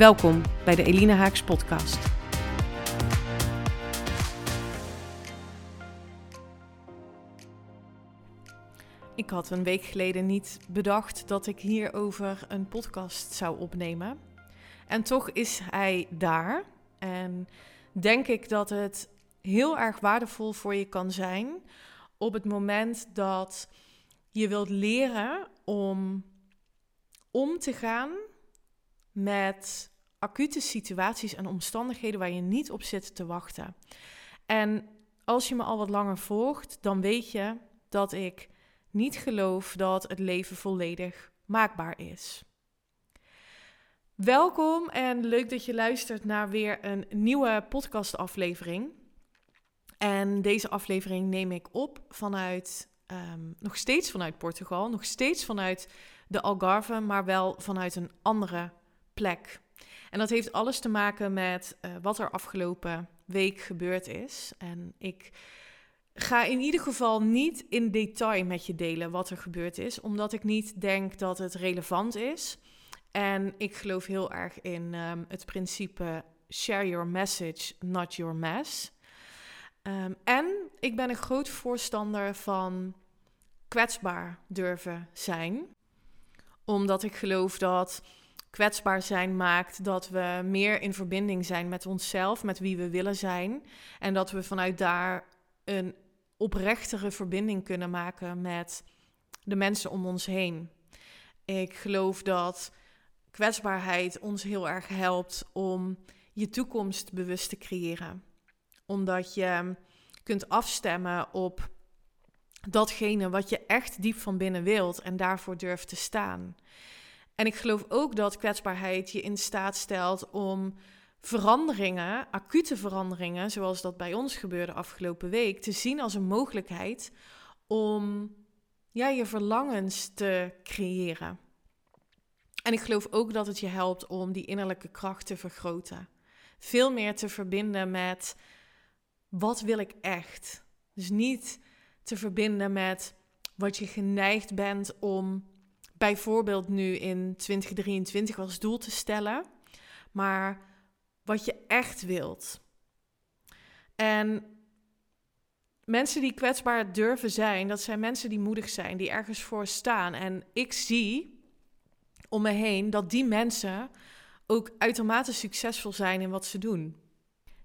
Welkom bij de Elina Haaks podcast. Ik had een week geleden niet bedacht dat ik hierover een podcast zou opnemen. En toch is hij daar. En denk ik dat het heel erg waardevol voor je kan zijn op het moment dat je wilt leren om om te gaan met acute situaties en omstandigheden waar je niet op zit te wachten. En als je me al wat langer volgt, dan weet je dat ik niet geloof dat het leven volledig maakbaar is. Welkom en leuk dat je luistert naar weer een nieuwe podcastaflevering. En deze aflevering neem ik op vanuit, um, nog steeds vanuit Portugal, nog steeds vanuit de Algarve, maar wel vanuit een andere plek. En dat heeft alles te maken met uh, wat er afgelopen week gebeurd is. En ik ga in ieder geval niet in detail met je delen wat er gebeurd is, omdat ik niet denk dat het relevant is. En ik geloof heel erg in um, het principe share your message, not your mess. Um, en ik ben een groot voorstander van kwetsbaar durven zijn, omdat ik geloof dat kwetsbaar zijn maakt dat we meer in verbinding zijn met onszelf, met wie we willen zijn. En dat we vanuit daar een oprechtere verbinding kunnen maken met de mensen om ons heen. Ik geloof dat kwetsbaarheid ons heel erg helpt om je toekomst bewust te creëren. Omdat je kunt afstemmen op datgene wat je echt diep van binnen wilt en daarvoor durft te staan. En ik geloof ook dat kwetsbaarheid je in staat stelt om veranderingen, acute veranderingen, zoals dat bij ons gebeurde afgelopen week, te zien als een mogelijkheid om ja, je verlangens te creëren. En ik geloof ook dat het je helpt om die innerlijke kracht te vergroten. Veel meer te verbinden met wat wil ik echt. Dus niet te verbinden met wat je geneigd bent om bijvoorbeeld nu in 2023 als doel te stellen, maar wat je echt wilt. En mensen die kwetsbaar durven zijn, dat zijn mensen die moedig zijn, die ergens voor staan. En ik zie om me heen dat die mensen ook uitermate succesvol zijn in wat ze doen.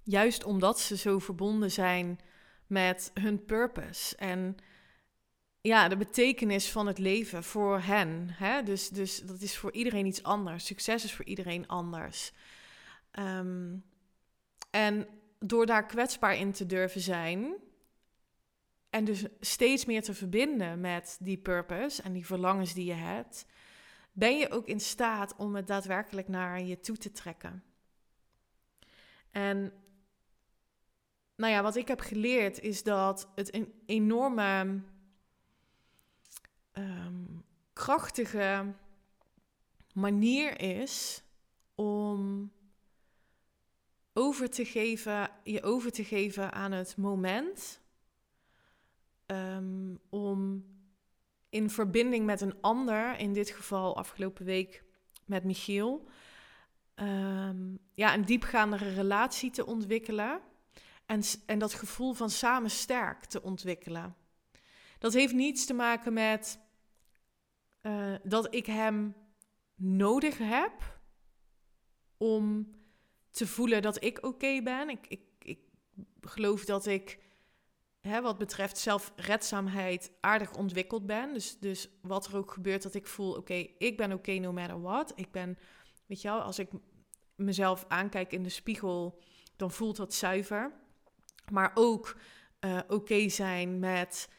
Juist omdat ze zo verbonden zijn met hun purpose. En ja, de betekenis van het leven voor hen. Hè? Dus, dus dat is voor iedereen iets anders. Succes is voor iedereen anders. Um, en door daar kwetsbaar in te durven zijn. En dus steeds meer te verbinden met die purpose en die verlangens die je hebt, ben je ook in staat om het daadwerkelijk naar je toe te trekken. En nou ja, wat ik heb geleerd is dat het een enorme krachtige manier is om over te geven, je over te geven aan het moment. Um, om in verbinding met een ander, in dit geval afgelopen week met Michiel, um, ja, een diepgaandere relatie te ontwikkelen. En, en dat gevoel van samen sterk te ontwikkelen. Dat heeft niets te maken met dat ik hem nodig heb om te voelen dat ik oké ben. Ik, ik, ik geloof dat ik, hè, wat betreft zelfredzaamheid, aardig ontwikkeld ben. Dus, dus wat er ook gebeurt, dat ik voel, oké, ik ben oké no matter what. Ik ben, weet je wel, als ik mezelf aankijk in de spiegel, dan voelt dat zuiver. Maar ook uh, oké zijn met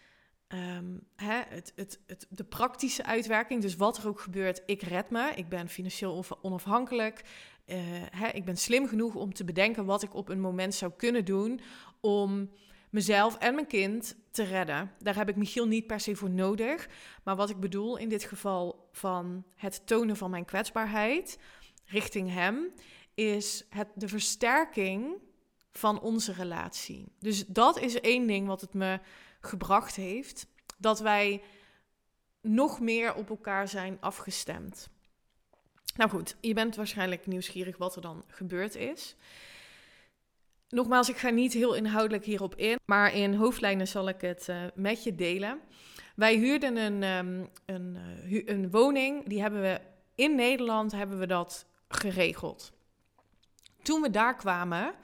ehm, hè, het, het, het, de praktische uitwerking. Dus wat er ook gebeurt, ik red me. Ik ben financieel onafhankelijk. Uh, hè, ik ben slim genoeg om te bedenken wat ik op een moment zou kunnen doen om mezelf en mijn kind te redden. Daar heb ik Michiel niet per se voor nodig. Maar wat ik bedoel in dit geval van het tonen van mijn kwetsbaarheid richting hem, is het, de versterking van onze relatie. Dus dat is één ding wat het me gebracht heeft. Dat wij nog meer op elkaar zijn afgestemd. Nou goed, je bent waarschijnlijk nieuwsgierig wat er dan gebeurd is. Nogmaals, ik ga niet heel inhoudelijk hierop in, maar in hoofdlijnen zal ik het uh, met je delen. Wij huurden een, um, een, uh, een woning, die hebben we in Nederland hebben we dat geregeld. Toen we daar kwamen,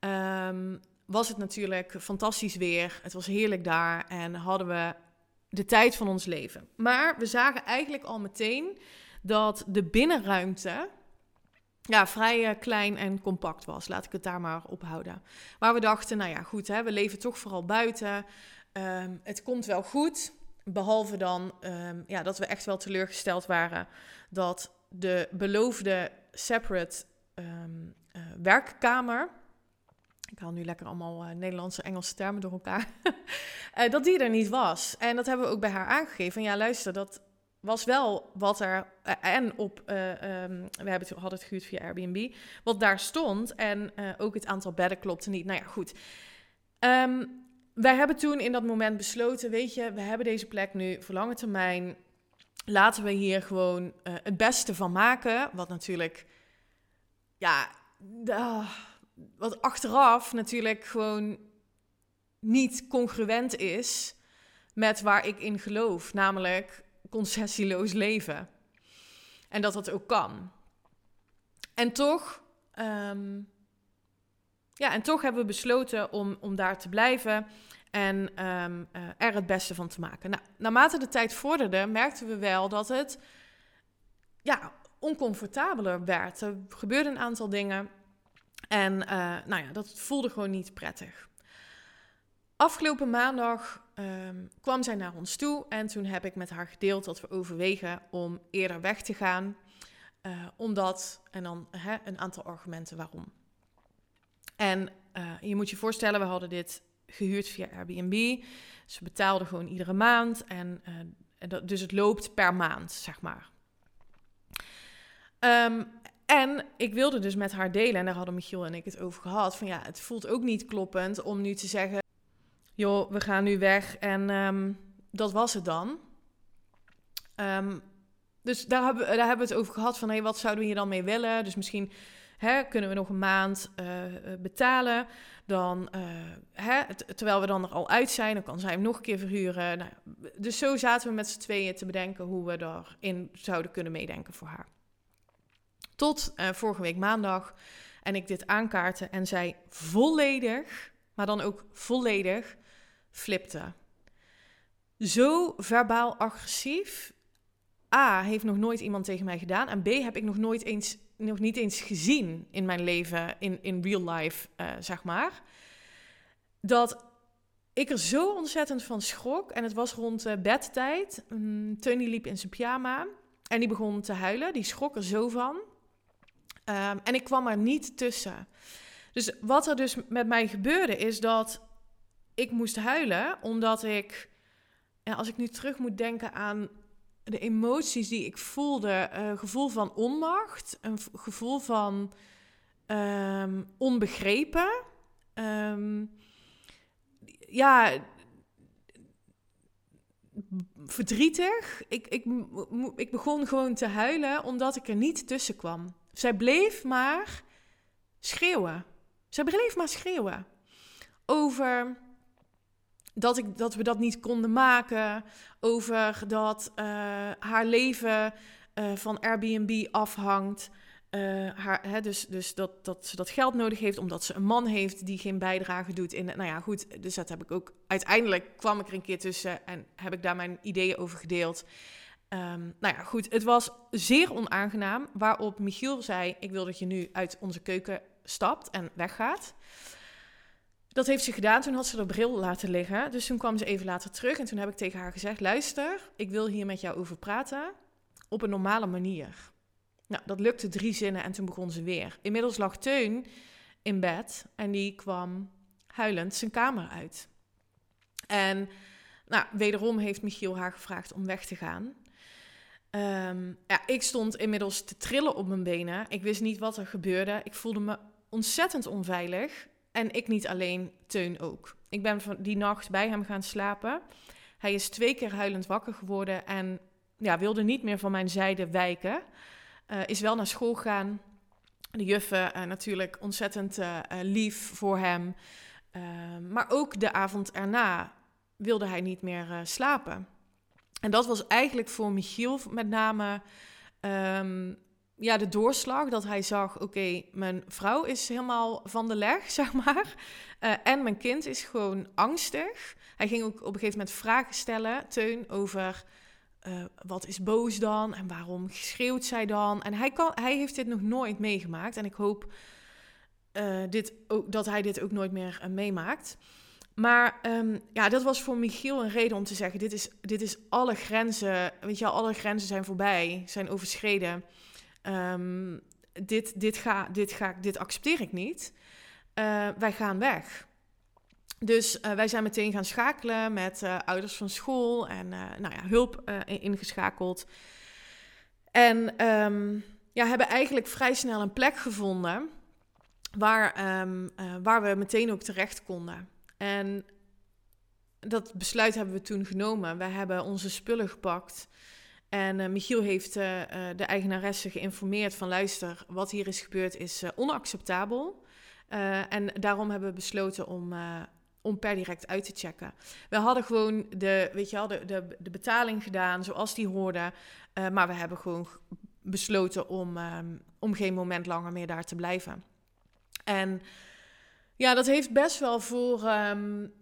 um, was het natuurlijk fantastisch weer. Het was heerlijk daar en hadden we de tijd van ons leven. Maar we zagen eigenlijk al meteen dat de binnenruimte ja, vrij eh, klein en compact was. Laat ik het daar maar op houden. Maar we dachten, nou ja, goed, hè, we leven toch vooral buiten. Um, het komt wel goed. Behalve dan um, ja, dat we echt wel teleurgesteld waren dat de beloofde separate uh, werkkamer. Ik haal nu lekker allemaal uh, Nederlandse Engelse termen door elkaar. uh, dat die er niet was. En dat hebben we ook bij haar aangegeven. Ja, luister, dat was wel wat er. Uh, en op. Um, we hebben het, hadden het gehuurd via Airbnb. Wat daar stond. En ook het aantal bedden klopte niet. Nou ja, goed. Um, wij hebben toen in dat moment besloten. Weet je, we hebben deze plek nu voor lange termijn. Laten we hier gewoon het beste van maken. Wat natuurlijk. Ja. Wat achteraf natuurlijk gewoon niet congruent is met waar ik in geloof. Namelijk concessieloos leven. En dat dat ook kan. En toch, um, ja, en toch hebben we besloten om, om daar te blijven en um, uh, er het beste van te maken. Nou, naarmate de tijd vorderde, merkten we wel dat het ja, oncomfortabeler werd. Er gebeurden een aantal dingen en uh, nou ja, dat voelde gewoon niet prettig. Afgelopen maandag um, kwam zij naar ons toe en toen heb ik met haar gedeeld dat we overwegen om eerder weg te gaan. Uh, omdat, en dan een aantal argumenten waarom. En uh, je moet je voorstellen, we hadden dit gehuurd via Airbnb. Ze betaalden gewoon iedere maand en dus het loopt per maand, zeg maar. Um, en ik wilde dus met haar delen, en daar hadden Michiel en ik het over gehad, van ja, het voelt ook niet kloppend om nu te zeggen, joh, we gaan nu weg en um, dat was het dan. Um, dus daar hebben, daar hebben we het over gehad van, hé, hey, wat zouden we hier dan mee willen? Dus misschien hè, kunnen we nog een maand uh, betalen. Dan, uh, hè, terwijl we dan er al uit zijn, dan kan zij hem nog een keer verhuren. Nou, dus zo zaten we met z'n tweeën te bedenken hoe we daarin zouden kunnen meedenken voor haar. Tot uh, vorige week maandag. En ik dit aankaarten en zij volledig, maar dan ook volledig flipte. Zo verbaal agressief. A, heeft nog nooit iemand tegen mij gedaan. En B, heb ik nog nooit eens, nog niet eens gezien in mijn leven, in, in real life, uh, zeg maar. Dat ik er zo ontzettend van schrok. En het was rond uh, bedtijd. Um, Tony liep in zijn pyjama. En die begon te huilen. Die schrok er zo van. Um, en ik kwam er niet tussen. Dus wat er dus met mij gebeurde, is dat ik moest huilen omdat ik, als ik nu terug moet denken aan de emoties die ik voelde, een gevoel van onmacht, een gevoel van um, onbegrepen. Um, ja, verdrietig. Ik, ik, ik begon gewoon te huilen omdat ik er niet tussen kwam. Zij bleef maar schreeuwen. Zij bleef maar schreeuwen over dat, ik, dat we dat niet konden maken. Over dat uh, haar leven uh, van Airbnb afhangt. Uh, haar, hè, dus dus dat, dat ze dat geld nodig heeft omdat ze een man heeft die geen bijdrage doet. In, nou ja, goed, dus dat heb ik ook. Uiteindelijk kwam ik er een keer tussen en heb ik daar mijn ideeën over gedeeld. Um, nou ja, goed, het was zeer onaangenaam. Waarop Michiel zei: Ik wil dat je nu uit onze keuken stapt en weggaat. dat heeft ze gedaan. Toen had ze de bril laten liggen. Dus toen kwam ze even later terug. En toen heb ik tegen haar gezegd: Luister, ik wil hier met jou over praten. Op een normale manier. Nou, dat lukte drie zinnen en toen begon ze weer. Inmiddels lag Teun in bed en die kwam huilend zijn kamer uit. En nou, wederom heeft Michiel haar gevraagd om weg te gaan. Ehm, ja, ik stond inmiddels te trillen op mijn benen. Ik wist niet wat er gebeurde. Ik voelde me ontzettend onveilig. En ik niet alleen, Teun ook. Ik ben van die nacht bij hem gaan slapen. Hij is twee keer huilend wakker geworden en ja, wilde niet meer van mijn zijde wijken. Uh, is wel naar school gegaan. De juffen uh, natuurlijk ontzettend uh, lief voor hem. maar ook de avond erna wilde hij niet meer slapen. En dat was eigenlijk voor Michiel met name um, ja, de doorslag dat hij zag: oké, mijn vrouw is helemaal van de leg, zeg maar. Uh, en mijn kind is gewoon angstig. Hij ging ook op een gegeven moment vragen stellen, Teun, over uh, wat is boos dan en waarom schreeuwt zij dan. En hij, kan, hij heeft dit nog nooit meegemaakt. En ik hoop uh, dit ook, dat hij dit ook nooit meer meemaakt. Maar um, ja, dat was voor Michiel een reden om te zeggen: dit is, dit is alle grenzen. Weet je, alle grenzen zijn voorbij, zijn overschreden. Um, dit, dit, ga, dit, ga, dit accepteer ik niet. Uh, wij gaan weg. Dus uh, wij zijn meteen gaan schakelen met uh, ouders van school en nou ja, hulp ingeschakeld. En um, ja, hebben eigenlijk vrij snel een plek gevonden waar, waar we meteen ook terecht konden. En dat besluit hebben we toen genomen. Wij hebben onze spullen gepakt. En uh, Michiel heeft uh, de eigenaresse geïnformeerd van luister, wat hier is gebeurd is onacceptabel. en daarom hebben we besloten om, om per direct uit te checken. We hadden gewoon de, weet je wel, de, de, de betaling gedaan zoals die hoorde. maar we hebben gewoon besloten om, um, om geen moment langer meer daar te blijven. En ja, dat heeft best wel voor, um,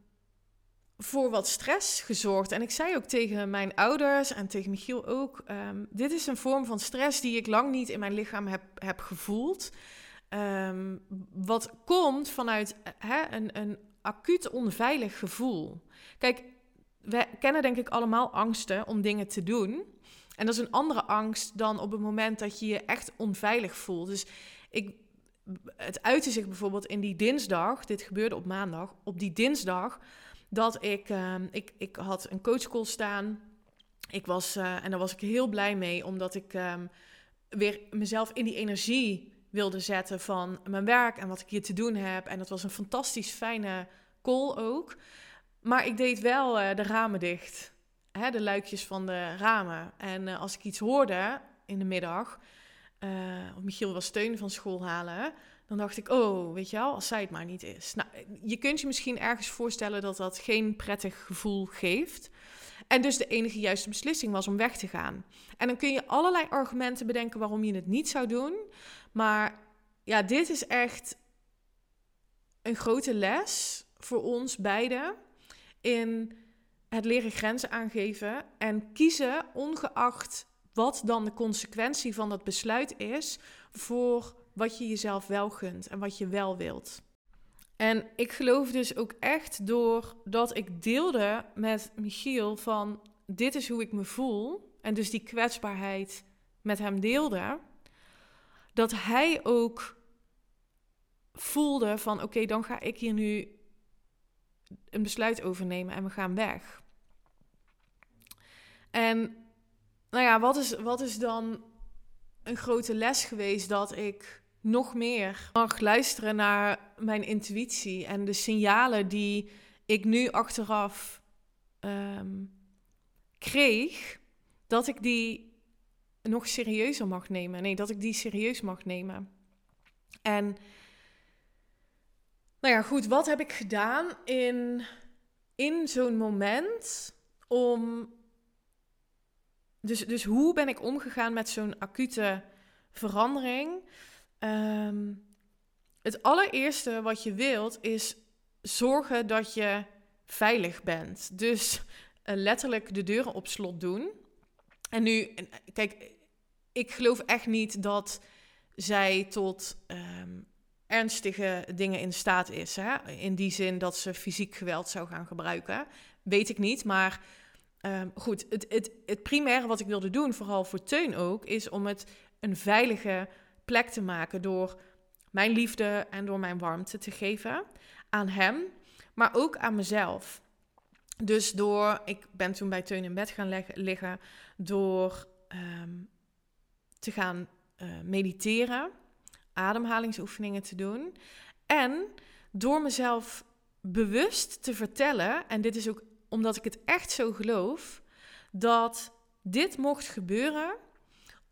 voor wat stress gezorgd. En ik zei ook tegen mijn ouders en tegen Michiel ook: um, dit is een vorm van stress die ik lang niet in mijn lichaam heb, heb gevoeld. Um, wat komt vanuit een, een acuut onveilig gevoel. Kijk, we kennen denk ik allemaal angsten om dingen te doen. En dat is een andere angst dan op het moment dat je je echt onveilig voelt. Dus ik het uitte zich bijvoorbeeld in die dinsdag, dit gebeurde op maandag, op die dinsdag, dat ik, uh, ik, ik had een coachcall staan. Ik was, uh, en daar was ik heel blij mee, omdat ik um, weer mezelf in die energie wilde zetten van mijn werk en wat ik hier te doen heb. En dat was een fantastisch fijne call ook. Maar ik deed wel uh, de ramen dicht, hè, de luikjes van de ramen. En als ik iets hoorde in de middag, uh, of Michiel was steun van school halen. Dan dacht ik, oh, weet je wel, als zij het maar niet is. Nou, je kunt je misschien ergens voorstellen dat dat geen prettig gevoel geeft. En dus de enige juiste beslissing was om weg te gaan. En dan kun je allerlei argumenten bedenken waarom je het niet zou doen. Maar ja, dit is echt een grote les voor ons beiden in het leren grenzen aangeven en kiezen ongeacht wat dan de consequentie van dat besluit is voor wat je jezelf wel gunt en wat je wel wilt. En ik geloof dus ook echt doordat ik deelde met Michiel van dit is hoe ik me voel en dus die kwetsbaarheid met hem deelde, dat hij ook voelde van oké, dan ga ik hier nu een besluit overnemen en we gaan weg. En nou ja, wat is, wat is dan een grote les geweest dat ik nog meer mag luisteren naar mijn intuïtie en de signalen die ik nu achteraf um, kreeg, dat ik die nog serieuzer mag nemen. Nee, dat ik die serieus mag nemen. En nou ja, goed, wat heb ik gedaan in, in zo'n moment om dus, dus hoe ben ik omgegaan met zo'n acute verandering? Ehm, het allereerste wat je wilt is zorgen dat je veilig bent. Dus uh, letterlijk de deuren op slot doen. En nu, kijk, ik geloof echt niet dat zij tot, um, ernstige dingen in staat is. Hè? In die zin dat ze fysiek geweld zou gaan gebruiken. Weet ik niet, maar ehm, goed. Het, het, het primaire wat ik wilde doen, vooral voor Teun ook, is om het een veilige plek te maken door mijn liefde en door mijn warmte te geven aan hem, maar ook aan mezelf. Dus door, ik ben toen bij Teun in bed gaan liggen, door ehm, te gaan uh, mediteren, ademhalingsoefeningen te doen en door mezelf bewust te vertellen, en dit is ook omdat ik het echt zo geloof, dat dit mocht gebeuren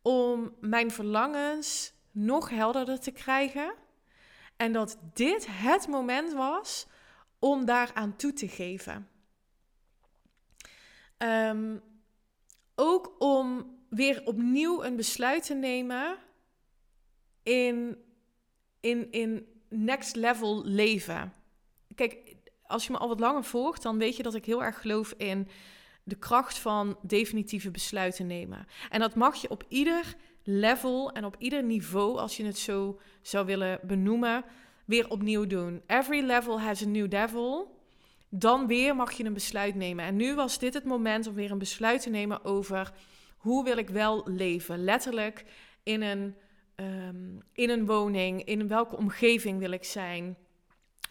om mijn verlangens nog helderder te krijgen. En dat dit het moment was om daaraan toe te geven. Ehm, ook om weer opnieuw een besluit te nemen in, in, in next level leven. Kijk, als je me al wat langer volgt, dan weet je dat ik heel erg geloof in de kracht van definitieve besluiten nemen. En dat mag je op ieder level en op ieder niveau, als je het zo zou willen benoemen, weer opnieuw doen. Every level has a new devil. Dan weer mag je een besluit nemen. En nu was dit het moment om weer een besluit te nemen over hoe wil ik wel leven. Letterlijk in een, ehm, in een woning, in welke omgeving wil ik zijn.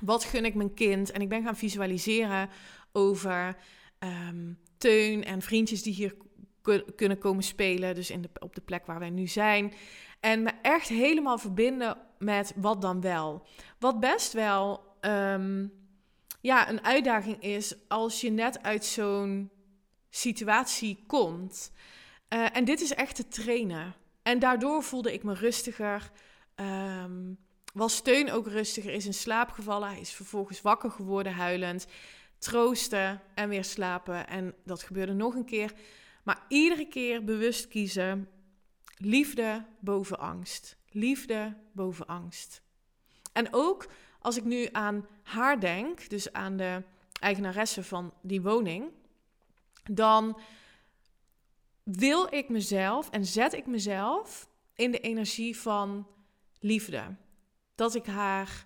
Wat gun ik mijn kind? En ik ben gaan visualiseren over ehm, teun en vriendjes die hier kunnen komen spelen. Dus in de, op de plek waar wij nu zijn. En me echt helemaal verbinden met wat dan wel. Wat best wel ehm, ja, een uitdaging is als je net uit zo'n situatie komt. Uh, en dit is echt te trainen. En daardoor voelde ik me rustiger. Um, was steun ook rustiger, is in slaap gevallen. Hij is vervolgens wakker geworden, huilend. Troosten en weer slapen. En dat gebeurde nog een keer. Maar iedere keer bewust kiezen. Liefde boven angst. Liefde boven angst. En ook als ik nu aan haar denk, dus aan de eigenaresse van die woning, dan wil ik mezelf en zet ik mezelf in de energie van liefde. Dat ik haar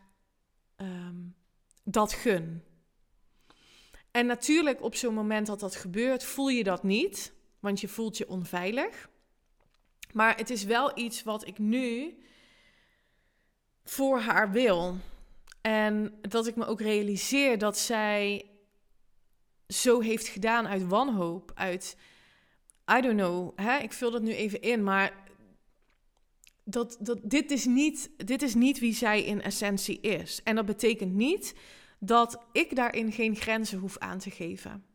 ehm, dat gun. En natuurlijk op zo'n moment dat dat gebeurt, voel je dat niet want je voelt je onveilig. Maar het is wel iets wat ik nu voor haar wil. En dat ik me ook realiseer dat zij zo heeft gedaan uit wanhoop, uit I don't know, hè? ik vul dat nu even in, maar dat, dat, dit, is niet, dit is niet wie zij in essentie is. En dat betekent niet dat ik daarin geen grenzen hoef aan te geven.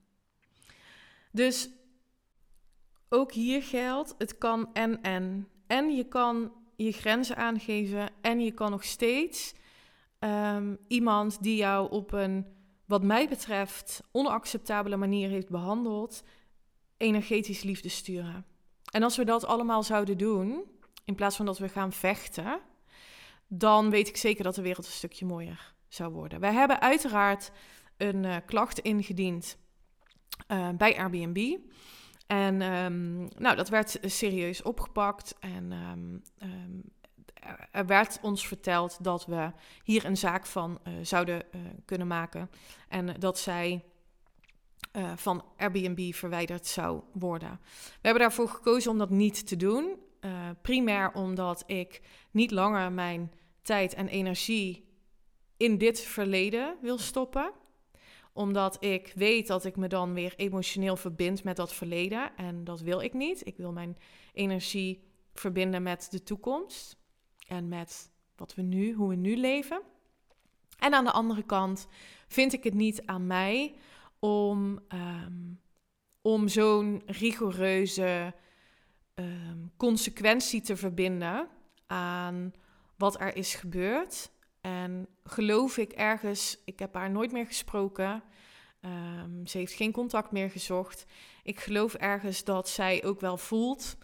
Dus ook hier geldt, het kan en en. En je kan je grenzen aangeven en je kan nog steeds um, iemand die jou op een, wat mij betreft, onacceptabele manier heeft behandeld, energetisch liefde sturen. En als we dat allemaal zouden doen, in plaats van dat we gaan vechten, dan weet ik zeker dat de wereld een stukje mooier zou worden. Wij hebben uiteraard een uh, klacht ingediend uh, bij Airbnb. En um, nou, dat werd serieus opgepakt. En um, um, er werd ons verteld dat we hier een zaak van uh, zouden kunnen maken. En dat zij van Airbnb verwijderd zou worden. We hebben daarvoor gekozen om dat niet te doen. Primair omdat ik niet langer mijn tijd en energie in dit verleden wil stoppen omdat ik weet dat ik me dan weer emotioneel verbind met dat verleden. En dat wil ik niet. Ik wil mijn energie verbinden met de toekomst. En met wat we nu, hoe we nu leven. En aan de andere kant vind ik het niet aan mij om, um, om zo'n rigoureuze um, consequentie te verbinden aan wat er is gebeurd. En geloof ik ergens, ik heb haar nooit meer gesproken. Um, ze heeft geen contact meer gezocht. Ik geloof ergens dat zij ook wel voelt.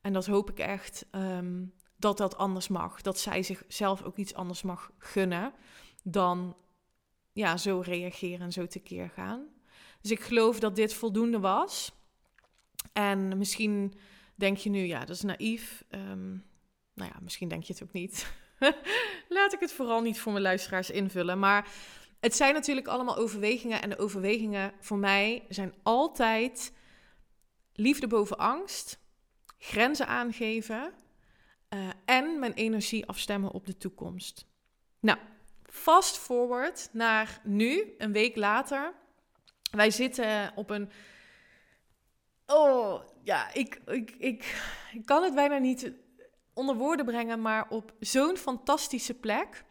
En dat hoop ik echt um, dat dat anders mag. Dat zij zichzelf ook iets anders mag gunnen dan ja, zo reageren en zo tekeer gaan. Dus ik geloof dat dit voldoende was. En misschien denk je nu, ja, dat is naïef. Um, nou ja, misschien denk je het ook niet. laat ik het vooral niet voor mijn luisteraars invullen. Maar het zijn natuurlijk allemaal overwegingen. En de overwegingen voor mij zijn altijd liefde boven angst, grenzen aangeven uh, en mijn energie afstemmen op de toekomst. Nou, fast forward naar nu, een week later. Wij zitten op een. Oh ja, ik, ik, ik, kan het bijna niet onder woorden brengen, maar op zo'n fantastische plek.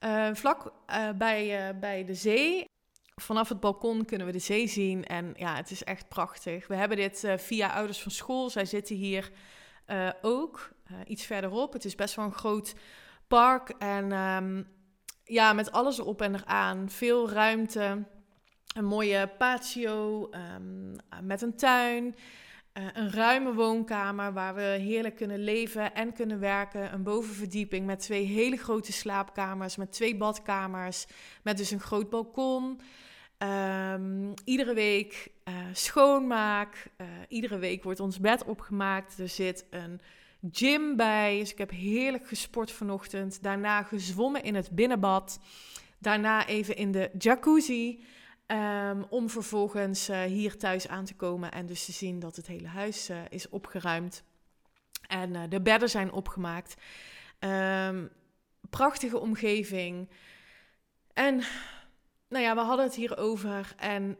Uh, vlak uh, bij, uh, bij de zee. Vanaf het balkon kunnen we de zee zien en ja, het is echt prachtig. We hebben dit via ouders van school. Zij zitten hier ook iets verderop. Het is best wel een groot park en um, ja, met alles erop en eraan. Veel ruimte, een mooie patio um, met een tuin. Uh, een ruime woonkamer waar we heerlijk kunnen leven en kunnen werken. Een bovenverdieping met twee hele grote slaapkamers, met twee badkamers, met dus een groot balkon. Um, iedere week uh, schoonmaak. Uh, iedere week wordt ons bed opgemaakt. Er zit een gym bij. Dus ik heb heerlijk gesport vanochtend. Daarna gezwommen in het binnenbad. Daarna even in de jacuzzi. Um, om vervolgens uh, hier thuis aan te komen en dus te zien dat het hele huis uh, is opgeruimd. En uh, de bedden zijn opgemaakt. Um, prachtige omgeving. En nou ja, we hadden het hier over. En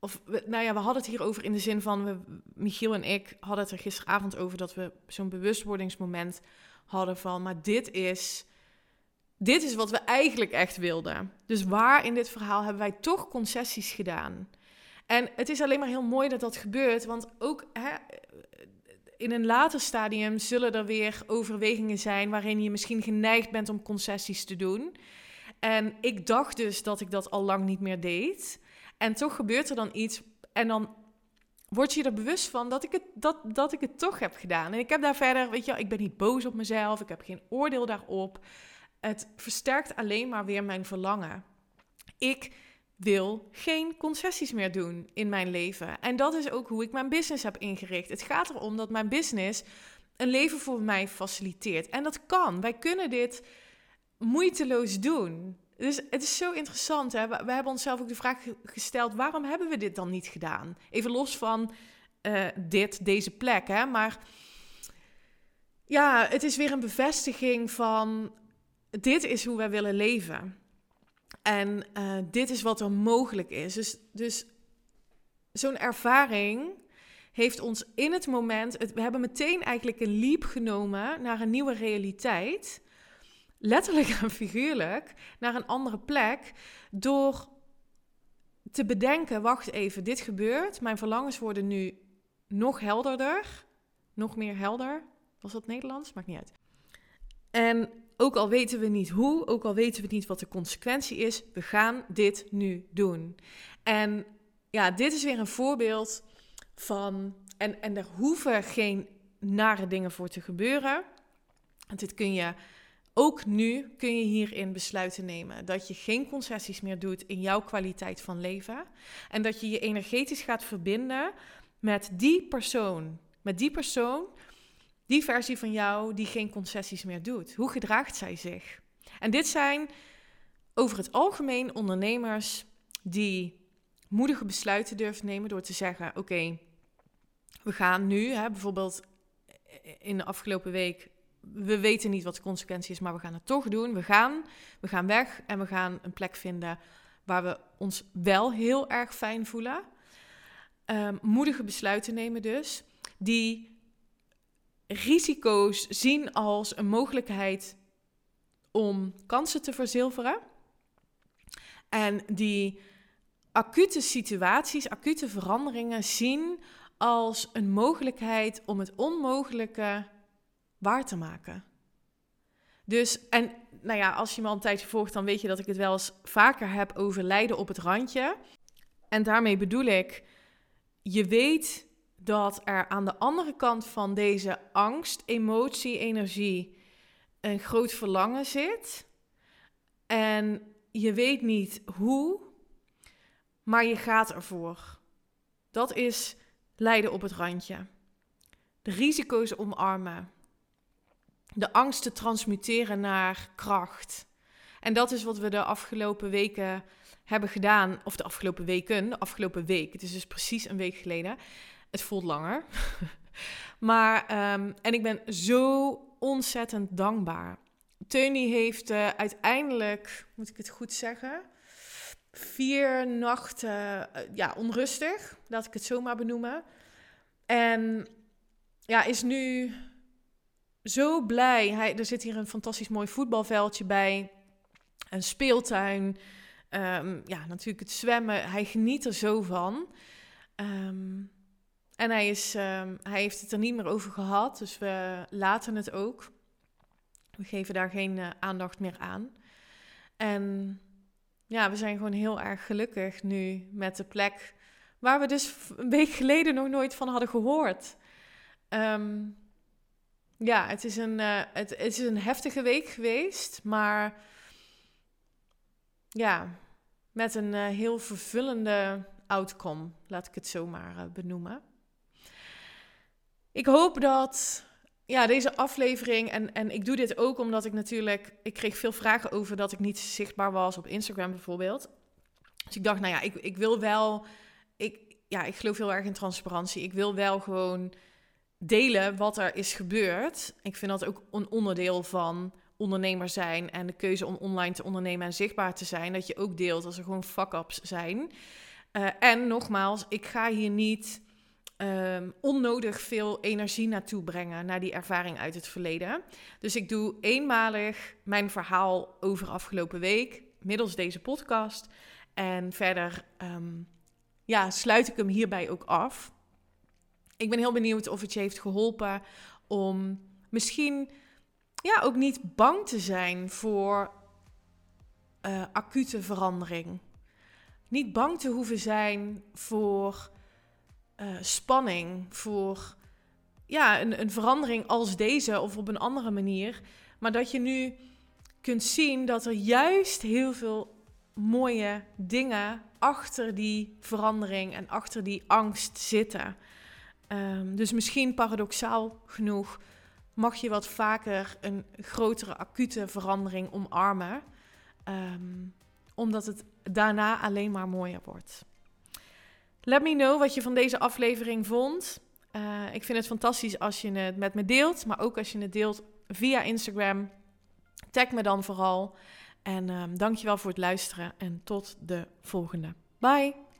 of nou ja, we hadden het hierover in de zin van, we, Michiel en ik hadden het er gisteravond over dat we zo'n bewustwordingsmoment hadden van, maar dit is, dit is wat we eigenlijk echt wilden. Dus waar in dit verhaal hebben wij toch concessies gedaan? En het is alleen maar heel mooi dat dat gebeurt, want ook hè, in een later stadium zullen er weer overwegingen zijn waarin je misschien geneigd bent om concessies te doen. En ik dacht dus dat ik dat al lang niet meer deed. En toch gebeurt er dan iets. En dan word je er bewust van dat ik, het, dat, dat ik het toch heb gedaan. En ik heb daar verder, weet je, ik ben niet boos op mezelf. Ik heb geen oordeel daarop. Het versterkt alleen maar weer mijn verlangen. Ik wil geen concessies meer doen in mijn leven. En dat is ook hoe ik mijn business heb ingericht. Het gaat erom dat mijn business een leven voor mij faciliteert. En dat kan. Wij kunnen dit moeiteloos doen. Dus het is zo interessant. Hè? We, hebben onszelf ook de vraag gesteld: waarom hebben we dit dan niet gedaan? Even los van uh, dit, deze plek. Hè? Maar ja, het is weer een bevestiging van: dit is hoe wij willen leven. En uh, dit is wat er mogelijk is. Dus, dus zo'n ervaring heeft ons in het moment. We hebben meteen eigenlijk een leap genomen naar een nieuwe realiteit letterlijk en figuurlijk naar een andere plek door te bedenken: wacht even, dit gebeurt. Mijn verlangens worden nu nog helderder, nog meer helder. Was dat Nederlands? Maakt niet uit. En ook al weten we niet hoe, ook al weten we niet wat de consequentie is, we gaan dit nu doen. En ja, dit is weer een voorbeeld van. En, en er hoeven geen nare dingen voor te gebeuren. Want dit kun je ook nu kun je hierin besluiten nemen dat je geen concessies meer doet in jouw kwaliteit van leven. En dat je je energetisch gaat verbinden met die persoon. Met die persoon, die versie van jou die geen concessies meer doet. Hoe gedraagt zij zich? En dit zijn over het algemeen ondernemers die moedige besluiten durven nemen door te zeggen: Oké, we gaan nu, hè, bijvoorbeeld in de afgelopen week we weten niet wat de consequentie is, maar we gaan het toch doen. We gaan, we gaan weg en we gaan een plek vinden waar we ons wel heel erg fijn voelen. Um, moedige besluiten nemen dus, die risico's zien als een mogelijkheid om kansen te verzilveren. En die acute situaties, acute veranderingen zien als een mogelijkheid om het onmogelijke waar te maken. Dus, en nou ja, als je me al een tijdje volgt, dan weet je dat ik het wel eens vaker heb over lijden op het randje. En daarmee bedoel ik, je weet dat er aan de andere kant van deze angst, emotie, energie een groot verlangen zit. En je weet niet hoe, maar je gaat ervoor. Dat is lijden op het randje. De risico's omarmen de angst te transmuteren naar kracht. En dat is wat we de afgelopen weken hebben gedaan. Of de afgelopen weken, de afgelopen week. Het is dus precies een week geleden. Het voelt langer. maar, ehm, en ik ben zo ontzettend dankbaar. Tony heeft uh, uiteindelijk, moet ik het goed zeggen, vier nachten eh, ja, onrustig, laat ik het zo maar benoemen. En ja, is nu zo blij. Hij, er zit hier een fantastisch mooi voetbalveldje bij, een speeltuin. Ehm, ja, natuurlijk het zwemmen. Hij geniet er zo van. Ehm, en hij, is, ehm, hij heeft het er niet meer over gehad, dus we laten het ook. We geven daar geen uh, aandacht meer aan. En ja, we zijn gewoon heel erg gelukkig nu met de plek waar we dus een week geleden nog nooit van hadden gehoord. Ehm, ja, het is, een, uh, het, is een heftige week geweest, maar ja, met een uh, heel vervullende outcome, laat ik het zo maar benoemen. Ik hoop dat ja, deze aflevering, en, en ik doe dit ook omdat ik natuurlijk, ik kreeg veel vragen over dat ik niet zichtbaar was op Instagram bijvoorbeeld. Dus ik dacht, nou ja, ik, ik wil wel, ik, ja, ik geloof heel erg in transparantie. Ik wil wel gewoon delen wat er is gebeurd. Ik vind dat ook een onderdeel van ondernemer zijn en de keuze om online te ondernemen en zichtbaar te zijn. Dat je ook deelt als er gewoon fuck-ups zijn. Uh, en nogmaals, ik ga hier niet um, onnodig veel energie naartoe brengen, naar die ervaring uit het verleden. Dus ik doe eenmalig mijn verhaal over afgelopen week, middels deze podcast. En verder um, ja, sluit ik hem hierbij ook af. Ik ben heel benieuwd of het je heeft geholpen om misschien ja, ook niet bang te zijn voor uh, acute verandering. Niet bang te hoeven zijn voor uh, spanning, voor ja, een, een verandering als deze of op een andere manier. Maar dat je nu kunt zien dat er juist heel veel mooie dingen achter die verandering en achter die angst zitten. Um, dus misschien paradoxaal genoeg mag je wat vaker een grotere acute verandering omarmen, um, omdat het daarna alleen maar mooier wordt. Let me know wat je van deze aflevering vond. Uh, ik vind het fantastisch als je het met me deelt, maar ook als je het deelt via Instagram. Tag me dan vooral. En um, dankjewel voor het luisteren en tot de volgende. Bye!